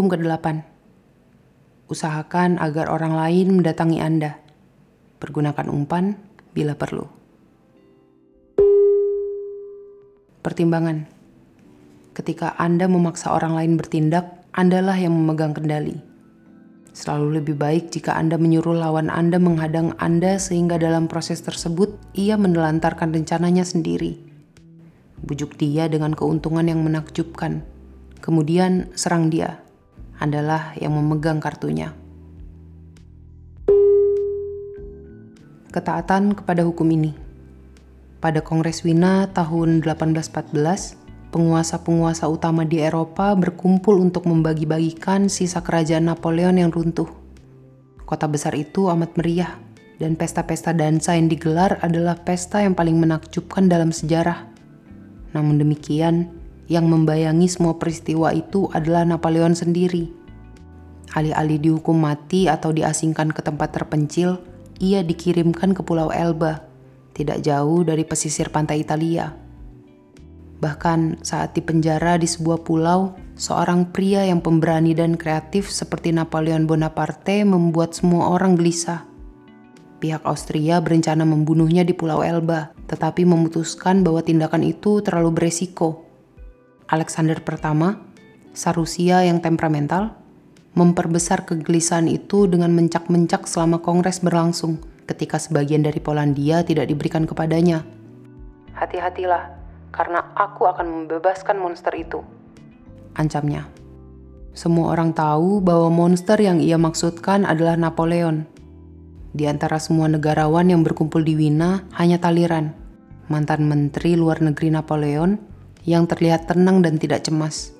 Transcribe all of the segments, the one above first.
Hukum ke-8. Usahakan agar orang lain mendatangi Anda. Pergunakan umpan bila perlu. Pertimbangan. Ketika Anda memaksa orang lain bertindak, Andalah yang memegang kendali. Selalu lebih baik jika Anda menyuruh lawan Anda menghadang Anda sehingga dalam proses tersebut ia menelantarkan rencananya sendiri. Bujuk dia dengan keuntungan yang menakjubkan. Kemudian serang dia. Andalah yang memegang kartunya. Ketaatan kepada hukum ini. Pada Kongres Wina tahun 1814, penguasa-penguasa utama di Eropa berkumpul untuk membagi-bagikan sisa kerajaan Napoleon yang runtuh. Kota besar itu amat meriah, dan pesta-pesta dansa yang digelar adalah pesta yang paling menakjubkan dalam sejarah. Namun demikian, yang membayangi semua peristiwa itu adalah Napoleon sendiri. Alih-alih dihukum mati atau diasingkan ke tempat terpencil, ia dikirimkan ke Pulau Elba tidak jauh dari pesisir pantai Italia. Bahkan saat di penjara di sebuah pulau, seorang pria yang pemberani dan kreatif seperti Napoleon Bonaparte membuat semua orang gelisah. Pihak Austria berencana membunuhnya di Pulau Elba, tetapi memutuskan bahwa tindakan itu terlalu beresiko. Alexander pertama, Sarusia yang temperamental, memperbesar kegelisahan itu dengan mencak-mencak selama kongres berlangsung ketika sebagian dari Polandia tidak diberikan kepadanya. Hati-hatilah, karena aku akan membebaskan monster itu. Ancamnya. Semua orang tahu bahwa monster yang ia maksudkan adalah Napoleon. Di antara semua negarawan yang berkumpul di Wina, hanya Taliran, mantan menteri luar negeri Napoleon, yang terlihat tenang dan tidak cemas.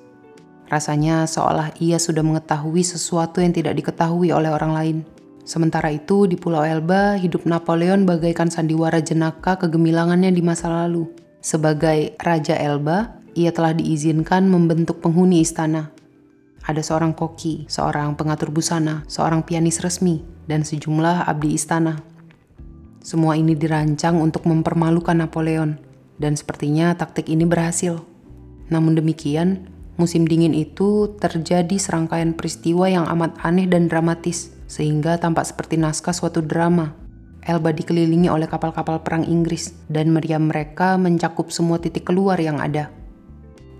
Rasanya seolah ia sudah mengetahui sesuatu yang tidak diketahui oleh orang lain. Sementara itu, di Pulau Elba, hidup Napoleon bagaikan sandiwara jenaka kegemilangannya di masa lalu. Sebagai Raja Elba, ia telah diizinkan membentuk penghuni istana. Ada seorang koki, seorang pengatur busana, seorang pianis resmi, dan sejumlah abdi istana. Semua ini dirancang untuk mempermalukan Napoleon, dan sepertinya taktik ini berhasil. Namun demikian, musim dingin itu terjadi serangkaian peristiwa yang amat aneh dan dramatis sehingga tampak seperti naskah suatu drama. Elba dikelilingi oleh kapal-kapal perang Inggris dan meriam mereka mencakup semua titik keluar yang ada.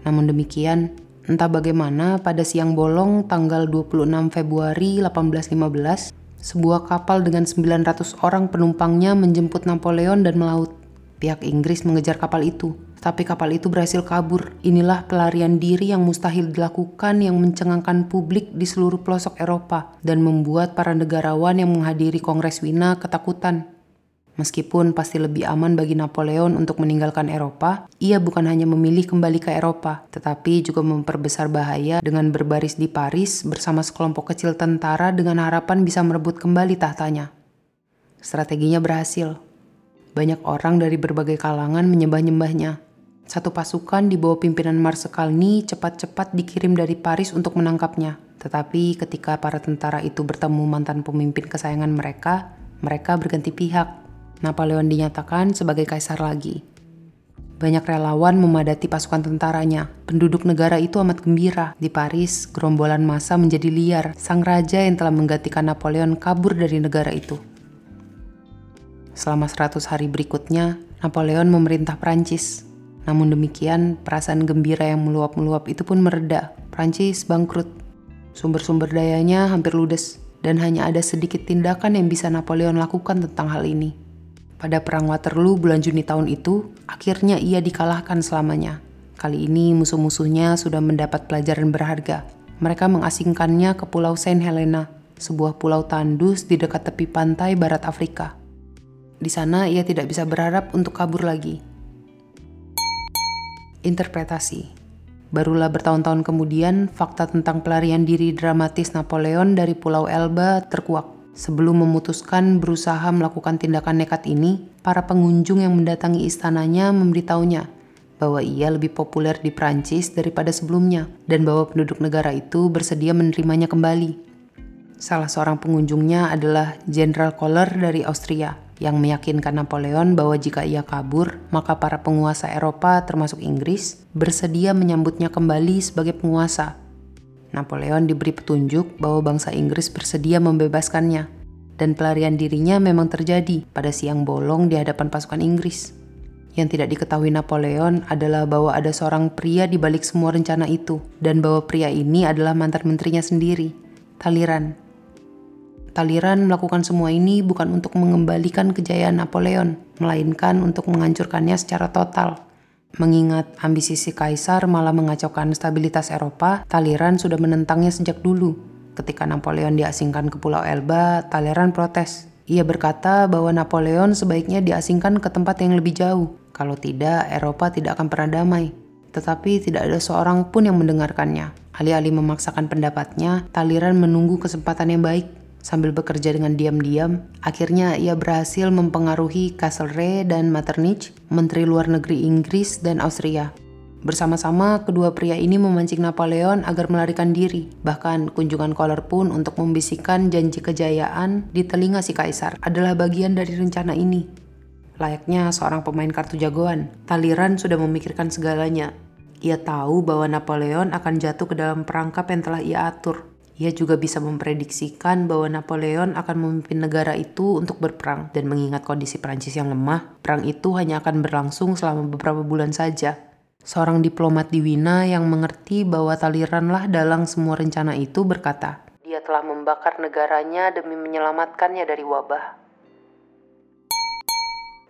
Namun demikian, entah bagaimana pada siang bolong tanggal 26 Februari 1815, sebuah kapal dengan 900 orang penumpangnya menjemput Napoleon dan melaut. Pihak Inggris mengejar kapal itu, tapi kapal itu berhasil kabur. Inilah pelarian diri yang mustahil dilakukan yang mencengangkan publik di seluruh pelosok Eropa dan membuat para negarawan yang menghadiri Kongres Wina ketakutan. Meskipun pasti lebih aman bagi Napoleon untuk meninggalkan Eropa, ia bukan hanya memilih kembali ke Eropa, tetapi juga memperbesar bahaya dengan berbaris di Paris bersama sekelompok kecil tentara dengan harapan bisa merebut kembali tahtanya. Strateginya berhasil, banyak orang dari berbagai kalangan menyembah-nyembahnya. Satu pasukan di bawah pimpinan Marsekalni cepat-cepat dikirim dari Paris untuk menangkapnya. Tetapi ketika para tentara itu bertemu mantan pemimpin kesayangan mereka, mereka berganti pihak. Napoleon dinyatakan sebagai kaisar lagi. Banyak relawan memadati pasukan tentaranya. Penduduk negara itu amat gembira. Di Paris, gerombolan massa menjadi liar. Sang raja yang telah menggantikan Napoleon kabur dari negara itu. Selama 100 hari berikutnya, Napoleon memerintah Prancis. Namun demikian, perasaan gembira yang meluap-meluap itu pun mereda. Prancis bangkrut. Sumber-sumber dayanya hampir ludes, dan hanya ada sedikit tindakan yang bisa Napoleon lakukan tentang hal ini. Pada Perang Waterloo bulan Juni tahun itu, akhirnya ia dikalahkan selamanya. Kali ini musuh-musuhnya sudah mendapat pelajaran berharga. Mereka mengasingkannya ke Pulau Saint Helena, sebuah pulau tandus di dekat tepi pantai barat Afrika. Di sana ia tidak bisa berharap untuk kabur lagi. Interpretasi Barulah bertahun-tahun kemudian, fakta tentang pelarian diri dramatis Napoleon dari Pulau Elba terkuak. Sebelum memutuskan berusaha melakukan tindakan nekat ini, para pengunjung yang mendatangi istananya memberitahunya bahwa ia lebih populer di Prancis daripada sebelumnya dan bahwa penduduk negara itu bersedia menerimanya kembali. Salah seorang pengunjungnya adalah Jenderal Kohler dari Austria yang meyakinkan Napoleon bahwa jika ia kabur, maka para penguasa Eropa termasuk Inggris bersedia menyambutnya kembali sebagai penguasa. Napoleon diberi petunjuk bahwa bangsa Inggris bersedia membebaskannya, dan pelarian dirinya memang terjadi pada siang bolong di hadapan pasukan Inggris. Yang tidak diketahui Napoleon adalah bahwa ada seorang pria di balik semua rencana itu, dan bahwa pria ini adalah mantan menterinya sendiri, Taliran. Taliran melakukan semua ini bukan untuk mengembalikan kejayaan Napoleon, melainkan untuk menghancurkannya secara total. Mengingat ambisi si kaisar malah mengacaukan stabilitas Eropa, Taliran sudah menentangnya sejak dulu. Ketika Napoleon diasingkan ke Pulau Elba, Taliran protes. Ia berkata bahwa Napoleon sebaiknya diasingkan ke tempat yang lebih jauh, kalau tidak, Eropa tidak akan pernah damai. Tetapi tidak ada seorang pun yang mendengarkannya. Alih-alih memaksakan pendapatnya, Taliran menunggu kesempatan yang baik. Sambil bekerja dengan diam-diam, akhirnya ia berhasil mempengaruhi Castlereagh dan Metternich, Menteri Luar Negeri Inggris dan Austria. Bersama-sama, kedua pria ini memancing Napoleon agar melarikan diri. Bahkan kunjungan Kohler pun untuk membisikkan janji kejayaan di telinga si kaisar adalah bagian dari rencana ini. Layaknya seorang pemain kartu jagoan, Taliran sudah memikirkan segalanya. Ia tahu bahwa Napoleon akan jatuh ke dalam perangkap yang telah ia atur. Ia juga bisa memprediksikan bahwa Napoleon akan memimpin negara itu untuk berperang dan mengingat kondisi Prancis yang lemah, perang itu hanya akan berlangsung selama beberapa bulan saja. Seorang diplomat di Wina yang mengerti bahwa Taliranlah dalang semua rencana itu berkata, dia telah membakar negaranya demi menyelamatkannya dari wabah.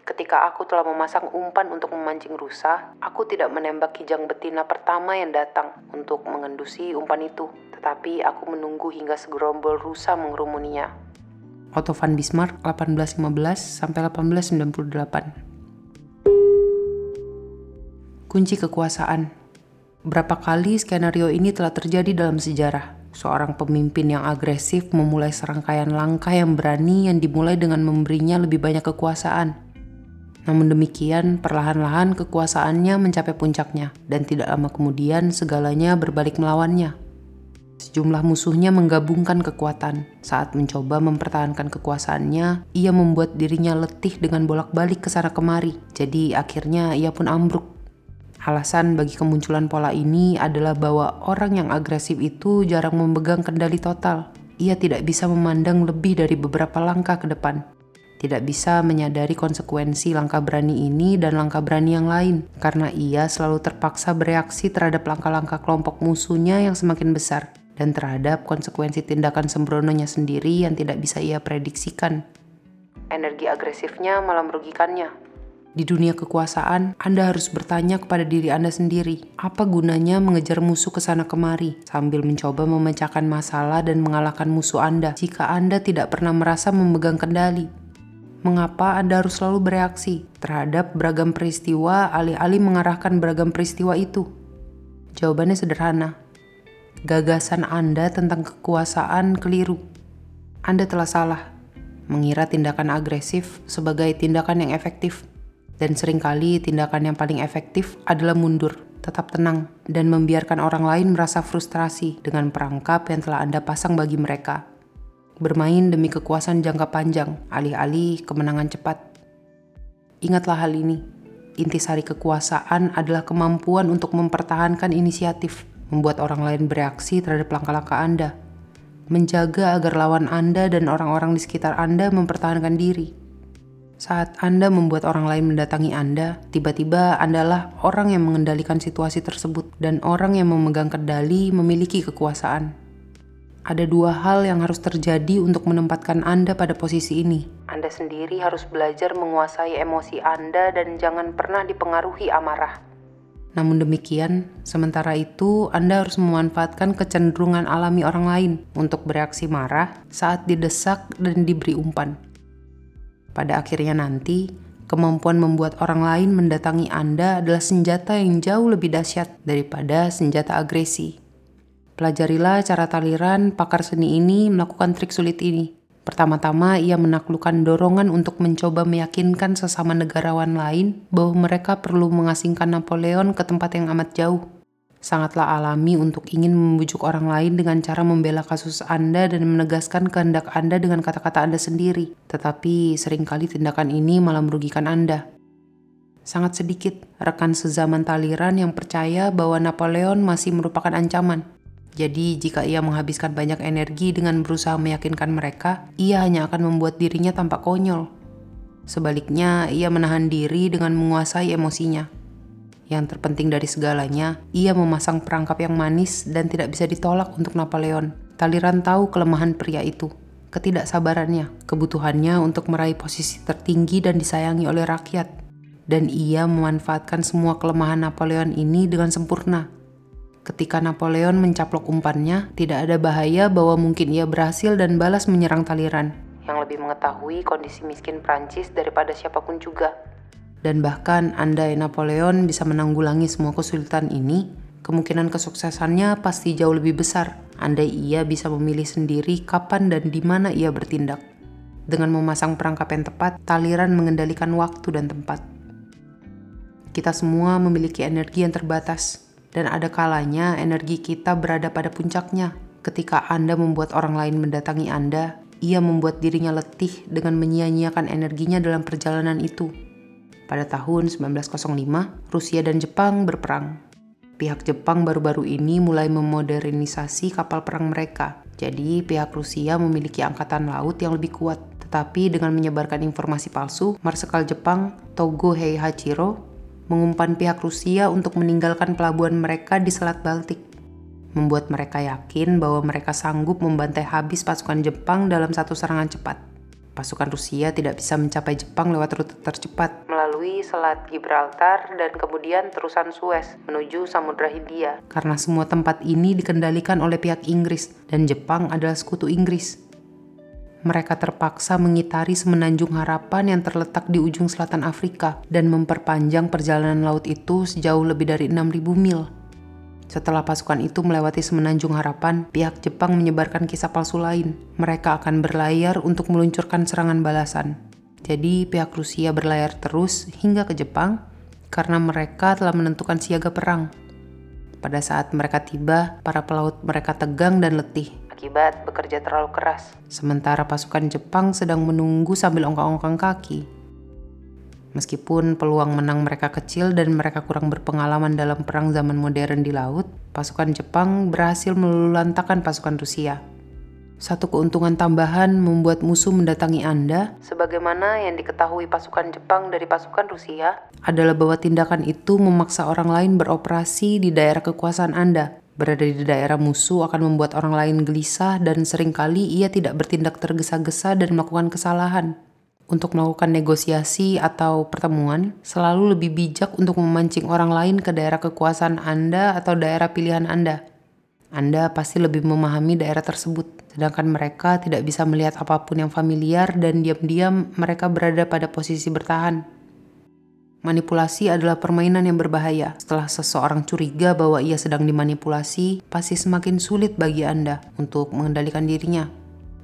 Ketika aku telah memasang umpan untuk memancing rusa, aku tidak menembak kijang betina pertama yang datang untuk mengendusi umpan itu, tetapi aku menunggu hingga segerombol rusa mengerumuninya. Otto von Bismarck 1815 sampai 1898. Kunci kekuasaan. Berapa kali skenario ini telah terjadi dalam sejarah? Seorang pemimpin yang agresif memulai serangkaian langkah yang berani yang dimulai dengan memberinya lebih banyak kekuasaan namun demikian, perlahan-lahan kekuasaannya mencapai puncaknya, dan tidak lama kemudian segalanya berbalik melawannya. Sejumlah musuhnya menggabungkan kekuatan. Saat mencoba mempertahankan kekuasaannya, ia membuat dirinya letih dengan bolak-balik ke sana kemari. Jadi akhirnya ia pun ambruk. Alasan bagi kemunculan pola ini adalah bahwa orang yang agresif itu jarang memegang kendali total. Ia tidak bisa memandang lebih dari beberapa langkah ke depan tidak bisa menyadari konsekuensi langkah berani ini dan langkah berani yang lain, karena ia selalu terpaksa bereaksi terhadap langkah-langkah kelompok musuhnya yang semakin besar, dan terhadap konsekuensi tindakan sembrononya sendiri yang tidak bisa ia prediksikan. Energi agresifnya malah merugikannya. Di dunia kekuasaan, Anda harus bertanya kepada diri Anda sendiri, apa gunanya mengejar musuh ke sana kemari sambil mencoba memecahkan masalah dan mengalahkan musuh Anda jika Anda tidak pernah merasa memegang kendali mengapa Anda harus selalu bereaksi terhadap beragam peristiwa alih-alih mengarahkan beragam peristiwa itu? Jawabannya sederhana. Gagasan Anda tentang kekuasaan keliru. Anda telah salah mengira tindakan agresif sebagai tindakan yang efektif. Dan sering kali tindakan yang paling efektif adalah mundur, tetap tenang, dan membiarkan orang lain merasa frustrasi dengan perangkap yang telah Anda pasang bagi mereka bermain demi kekuasaan jangka panjang, alih-alih kemenangan cepat. Ingatlah hal ini, intisari kekuasaan adalah kemampuan untuk mempertahankan inisiatif, membuat orang lain bereaksi terhadap langkah-langkah Anda, menjaga agar lawan Anda dan orang-orang di sekitar Anda mempertahankan diri. Saat Anda membuat orang lain mendatangi Anda, tiba-tiba Andalah orang yang mengendalikan situasi tersebut, dan orang yang memegang kendali memiliki kekuasaan. Ada dua hal yang harus terjadi untuk menempatkan Anda pada posisi ini. Anda sendiri harus belajar menguasai emosi Anda dan jangan pernah dipengaruhi amarah. Namun demikian, sementara itu Anda harus memanfaatkan kecenderungan alami orang lain untuk bereaksi marah saat didesak dan diberi umpan. Pada akhirnya nanti, kemampuan membuat orang lain mendatangi Anda adalah senjata yang jauh lebih dahsyat daripada senjata agresi. Pelajarilah cara taliran pakar seni ini melakukan trik sulit ini. Pertama-tama, ia menaklukkan dorongan untuk mencoba meyakinkan sesama negarawan lain bahwa mereka perlu mengasingkan Napoleon ke tempat yang amat jauh. Sangatlah alami untuk ingin membujuk orang lain dengan cara membela kasus Anda dan menegaskan kehendak Anda dengan kata-kata Anda sendiri. Tetapi sering kali tindakan ini malah merugikan Anda. Sangat sedikit rekan sezaman Taliran yang percaya bahwa Napoleon masih merupakan ancaman Jadi, jika ia menghabiskan banyak energi dengan berusaha meyakinkan mereka, ia hanya akan membuat dirinya tampak konyol. Sebaliknya, ia menahan diri dengan menguasai emosinya. Yang terpenting dari segalanya, ia memasang perangkap yang manis dan tidak bisa ditolak untuk Napoleon. Taliran tahu kelemahan pria itu, ketidaksabarannya, kebutuhannya untuk meraih posisi tertinggi dan disayangi oleh rakyat. Dan ia memanfaatkan semua kelemahan Napoleon ini dengan sempurna Ketika Napoleon mencaplok umpannya, tidak ada bahaya bahwa mungkin ia berhasil dan balas menyerang Taliran, yang lebih mengetahui kondisi miskin Prancis daripada siapa pun juga. Dan bahkan andai Napoleon bisa menanggulangi semua kesulitan ini, kemungkinan kesuksesannya pasti jauh lebih besar andai ia bisa memilih sendiri kapan dan di mana ia bertindak. Dengan memasang perangkap yang tepat, Taliran mengendalikan waktu dan tempat. Kita semua memiliki energi yang terbatas, dan ada kalanya energi kita berada pada puncaknya. Ketika Anda membuat orang lain mendatangi Anda, ia membuat dirinya letih dengan menyia-nyiakan energinya dalam perjalanan itu. Pada tahun 1905, Rusia dan Jepang berperang. Pihak Jepang baru-baru ini mulai memodernisasi kapal perang mereka. Jadi, pihak Rusia memiliki angkatan laut yang lebih kuat. Tetapi dengan menyebarkan informasi palsu, Marsekal Jepang Togo Heihachiro mengumpan pihak Rusia untuk meninggalkan pelabuhan mereka di Selat Baltik, membuat mereka yakin bahwa mereka sanggup membantai habis pasukan Jepang dalam satu serangan cepat. Pasukan Rusia tidak bisa mencapai Jepang lewat rute tercepat melalui Selat Gibraltar dan kemudian terusan Suez menuju Samudra Hindia. Karena semua tempat ini dikendalikan oleh pihak Inggris dan Jepang adalah sekutu Inggris mereka terpaksa mengitari semenanjung harapan yang terletak di ujung selatan Afrika dan memperpanjang perjalanan laut itu sejauh lebih dari 6.000 mil. Setelah pasukan itu melewati semenanjung harapan, pihak Jepang menyebarkan kisah palsu lain. Mereka akan berlayar untuk meluncurkan serangan balasan. Jadi pihak Rusia berlayar terus hingga ke Jepang karena mereka telah menentukan siaga perang. Pada saat mereka tiba, para pelaut mereka tegang dan letih akibat bekerja terlalu keras. Sementara pasukan Jepang sedang menunggu sambil ongkang-ongkang kaki. Meskipun peluang menang mereka kecil dan mereka kurang berpengalaman dalam perang zaman modern di laut, pasukan Jepang berhasil melulantakan pasukan Rusia. Satu keuntungan tambahan membuat musuh mendatangi Anda, sebagaimana yang diketahui pasukan Jepang dari pasukan Rusia, adalah bahwa tindakan itu memaksa orang lain beroperasi di daerah kekuasaan Anda, Berada di daerah musuh akan membuat orang lain gelisah dan sering kali ia tidak bertindak tergesa-gesa dan melakukan kesalahan. Untuk melakukan negosiasi atau pertemuan, selalu lebih bijak untuk memancing orang lain ke daerah kekuasaan Anda atau daerah pilihan Anda. Anda pasti lebih memahami daerah tersebut, sedangkan mereka tidak bisa melihat apa pun yang familiar dan diam-diam mereka berada pada posisi bertahan. Manipulasi adalah permainan yang berbahaya. Setelah seseorang curiga bahwa ia sedang dimanipulasi, pasti semakin sulit bagi Anda untuk mengendalikan dirinya.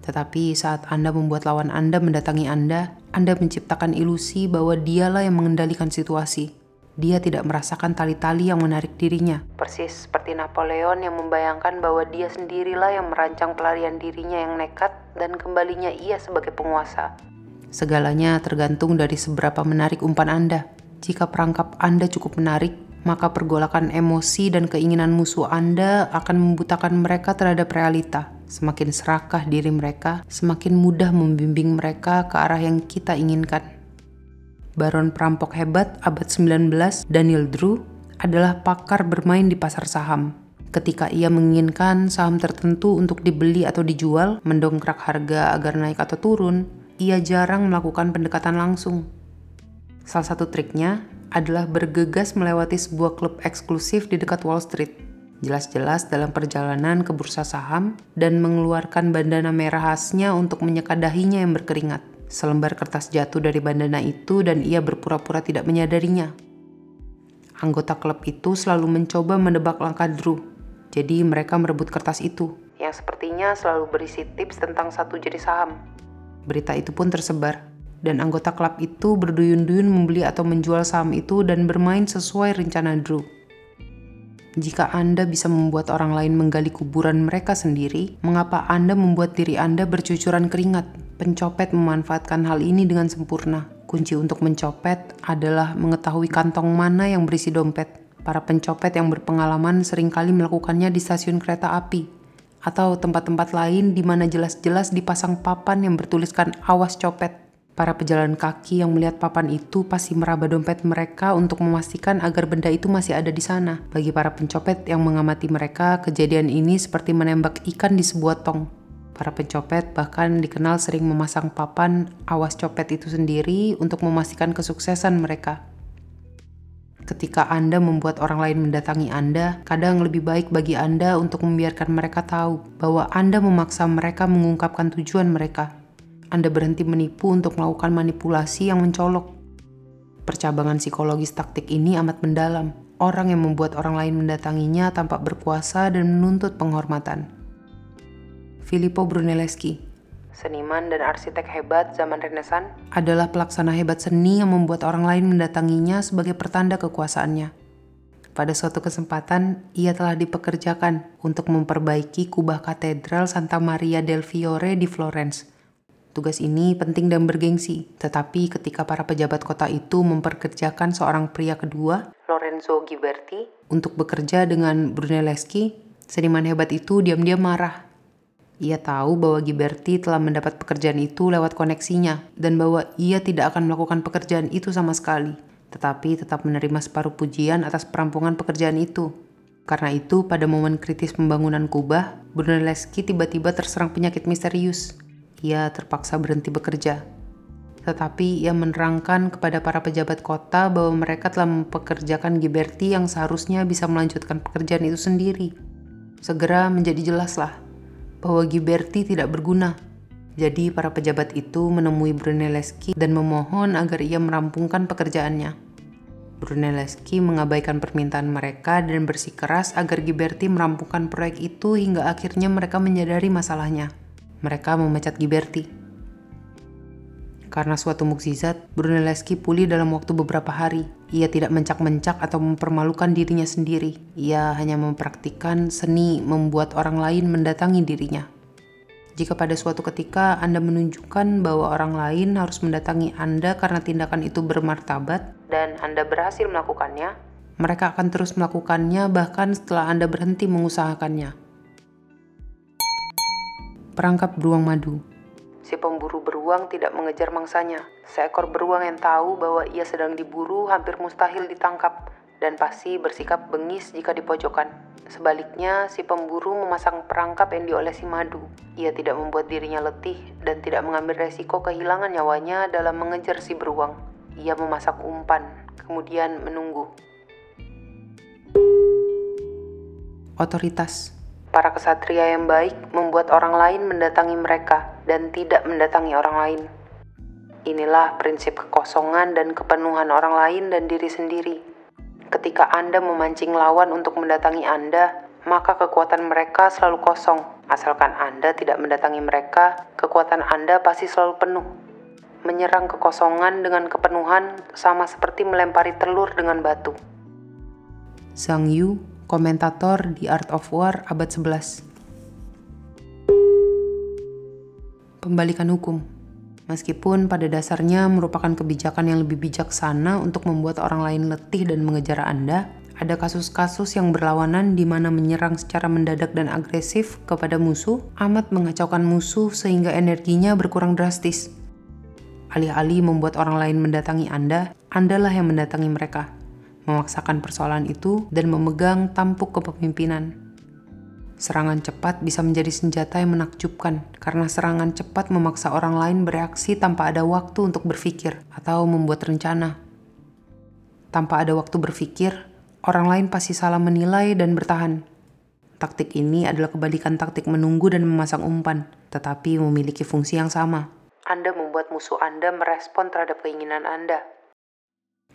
Tetapi saat Anda membuat lawan Anda mendatangi Anda, Anda menciptakan ilusi bahwa dialah yang mengendalikan situasi. Dia tidak merasakan tali-tali yang menarik dirinya. Persis seperti Napoleon yang membayangkan bahwa dia sendirilah yang merancang pelarian dirinya yang nekat dan kembalinya ia sebagai penguasa. Segalanya tergantung dari seberapa menarik umpan Anda. Jika perangkap Anda cukup menarik, maka pergolakan emosi dan keinginan musuh Anda akan membutakan mereka terhadap realita. Semakin serakah diri mereka, semakin mudah membimbing mereka ke arah yang kita inginkan. Baron perampok hebat abad 19, Daniel Drew, adalah pakar bermain di pasar saham. Ketika ia menginginkan saham tertentu untuk dibeli atau dijual, mendongkrak harga agar naik atau turun, ia jarang melakukan pendekatan langsung Salah satu triknya adalah bergegas melewati sebuah klub eksklusif di dekat Wall Street. Jelas-jelas dalam perjalanan ke bursa saham dan mengeluarkan bandana merah khasnya untuk menyeka dahinya yang berkeringat. Selembar kertas jatuh dari bandana itu dan ia berpura-pura tidak menyadarinya. Anggota klub itu selalu mencoba menebak langkah Drew. Jadi mereka merebut kertas itu, yang sepertinya selalu berisi tips tentang satu jenis saham. Berita itu pun tersebar, dan anggota klub itu berduyun-duyun membeli atau menjual saham itu dan bermain sesuai rencana Drew. Jika Anda bisa membuat orang lain menggali kuburan mereka sendiri, mengapa Anda membuat diri Anda bercucuran keringat? Pencopet memanfaatkan hal ini dengan sempurna. Kunci untuk mencopet adalah mengetahui kantong mana yang berisi dompet. Para pencopet yang berpengalaman sering kali melakukannya di stasiun kereta api atau tempat-tempat lain di mana jelas-jelas dipasang papan yang bertuliskan awas copet. Para pejalan kaki yang melihat papan itu pasti meraba dompet mereka untuk memastikan agar benda itu masih ada di sana. Bagi para pencopet yang mengamati mereka, kejadian ini seperti menembak ikan di sebuah tong. Para pencopet bahkan dikenal sering memasang papan awas copet itu sendiri untuk memastikan kesuksesan mereka. Ketika Anda membuat orang lain mendatangi Anda, kadang lebih baik bagi Anda untuk membiarkan mereka tahu bahwa Anda memaksa mereka mengungkapkan tujuan mereka anda berhenti menipu untuk melakukan manipulasi yang mencolok. Percabangan psikologis taktik ini amat mendalam. Orang yang membuat orang lain mendatanginya tampak berkuasa dan menuntut penghormatan. Filippo Brunelleschi, seniman dan arsitek hebat zaman Renaissance, adalah pelaksana hebat seni yang membuat orang lain mendatanginya sebagai pertanda kekuasaannya. Pada suatu kesempatan, ia telah dipekerjakan untuk memperbaiki kubah katedral Santa Maria del Fiore di Florence Tugas ini penting dan bergengsi, tetapi ketika para pejabat kota itu memperkerjakan seorang pria kedua, Lorenzo Ghiberti, untuk bekerja dengan Brunelleschi, seniman hebat itu diam-diam marah. Ia tahu bahwa Ghiberti telah mendapat pekerjaan itu lewat koneksinya dan bahwa ia tidak akan melakukan pekerjaan itu sama sekali, tetapi tetap menerima separuh pujian atas perampungan pekerjaan itu. Karena itu, pada momen kritis pembangunan kubah, Brunelleschi tiba-tiba terserang penyakit misterius ia terpaksa berhenti bekerja. Tetapi ia menerangkan kepada para pejabat kota bahwa mereka telah mempekerjakan Giberti yang seharusnya bisa melanjutkan pekerjaan itu sendiri. Segera menjadi jelaslah bahwa Giberti tidak berguna. Jadi para pejabat itu menemui Brunelleschi dan memohon agar ia merampungkan pekerjaannya. Brunelleschi mengabaikan permintaan mereka dan bersikeras agar Giberti merampungkan proyek itu hingga akhirnya mereka menyadari masalahnya mereka memecat Giberti. Karena suatu mukjizat, Brunelleschi pulih dalam waktu beberapa hari. Ia tidak mencak-mencak atau mempermalukan dirinya sendiri. Ia hanya mempraktikkan seni membuat orang lain mendatangi dirinya. Jika pada suatu ketika Anda menunjukkan bahwa orang lain harus mendatangi Anda karena tindakan itu bermartabat dan Anda berhasil melakukannya, mereka akan terus melakukannya bahkan setelah Anda berhenti mengusahakannya. Perangkap beruang madu. Si pemburu beruang tidak mengejar mangsanya. Seekor beruang yang tahu bahwa ia sedang diburu hampir mustahil ditangkap dan pasti bersikap bengis jika dipojokkan. Sebaliknya, si pemburu memasang perangkap yang diolesi madu. Ia tidak membuat dirinya letih dan tidak mengambil resiko kehilangan nyawanya dalam mengejar si beruang. Ia memasak umpan, kemudian menunggu. Otoritas Para kesatria yang baik membuat orang lain mendatangi mereka dan tidak mendatangi orang lain. Inilah prinsip kekosongan dan kepenuhan orang lain dan diri sendiri. Ketika Anda memancing lawan untuk mendatangi Anda, maka kekuatan mereka selalu kosong. Asalkan Anda tidak mendatangi mereka, kekuatan Anda pasti selalu penuh. Menyerang kekosongan dengan kepenuhan sama seperti melempari telur dengan batu. Zhang Yu komentator di Art of War abad 11. Pembalikan hukum Meskipun pada dasarnya merupakan kebijakan yang lebih bijaksana untuk membuat orang lain letih dan mengejar Anda, ada kasus-kasus yang berlawanan di mana menyerang secara mendadak dan agresif kepada musuh amat mengacaukan musuh sehingga energinya berkurang drastis. Alih-alih membuat orang lain mendatangi Anda, Andalah yang mendatangi mereka memaksakan persoalan itu, dan memegang tampuk kepemimpinan. Serangan cepat bisa menjadi senjata yang menakjubkan karena serangan cepat memaksa orang lain bereaksi tanpa ada waktu untuk berpikir atau membuat rencana. Tanpa ada waktu berpikir, orang lain pasti salah menilai dan bertahan. Taktik ini adalah kebalikan taktik menunggu dan memasang umpan, tetapi memiliki fungsi yang sama. Anda membuat musuh Anda merespon terhadap keinginan Anda,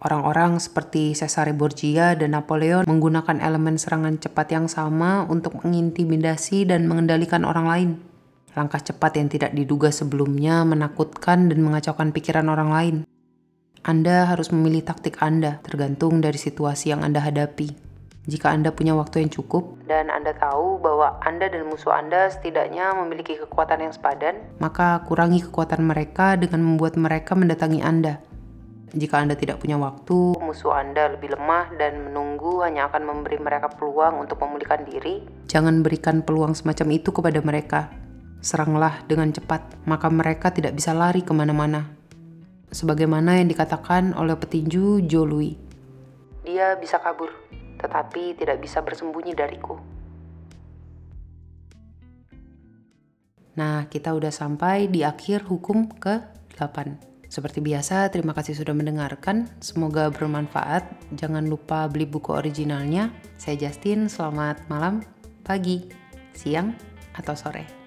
Orang-orang seperti Cesare Borgia dan Napoleon menggunakan elemen serangan cepat yang sama untuk mengintimidasi dan mengendalikan orang lain. Langkah cepat yang tidak diduga sebelumnya menakutkan dan mengacaukan pikiran orang lain. Anda harus memilih taktik Anda tergantung dari situasi yang Anda hadapi. Jika Anda punya waktu yang cukup dan Anda tahu bahwa Anda dan musuh Anda setidaknya memiliki kekuatan yang sepadan, maka kurangi kekuatan mereka dengan membuat mereka mendatangi Anda Jika Anda tidak punya waktu, musuh Anda lebih lemah dan menunggu hanya akan memberi mereka peluang untuk memulihkan diri. Jangan berikan peluang semacam itu kepada mereka. Seranglah dengan cepat, maka mereka tidak bisa lari ke mana-mana. Sebagaimana yang dikatakan oleh petinju Joe Louis. Dia bisa kabur, tetapi tidak bisa bersembunyi dariku. Nah, kita udah sampai di akhir hukum ke-8. Seperti biasa, terima kasih sudah mendengarkan. Semoga bermanfaat. Jangan lupa beli buku originalnya. Saya Justin, selamat malam, pagi, siang, atau sore.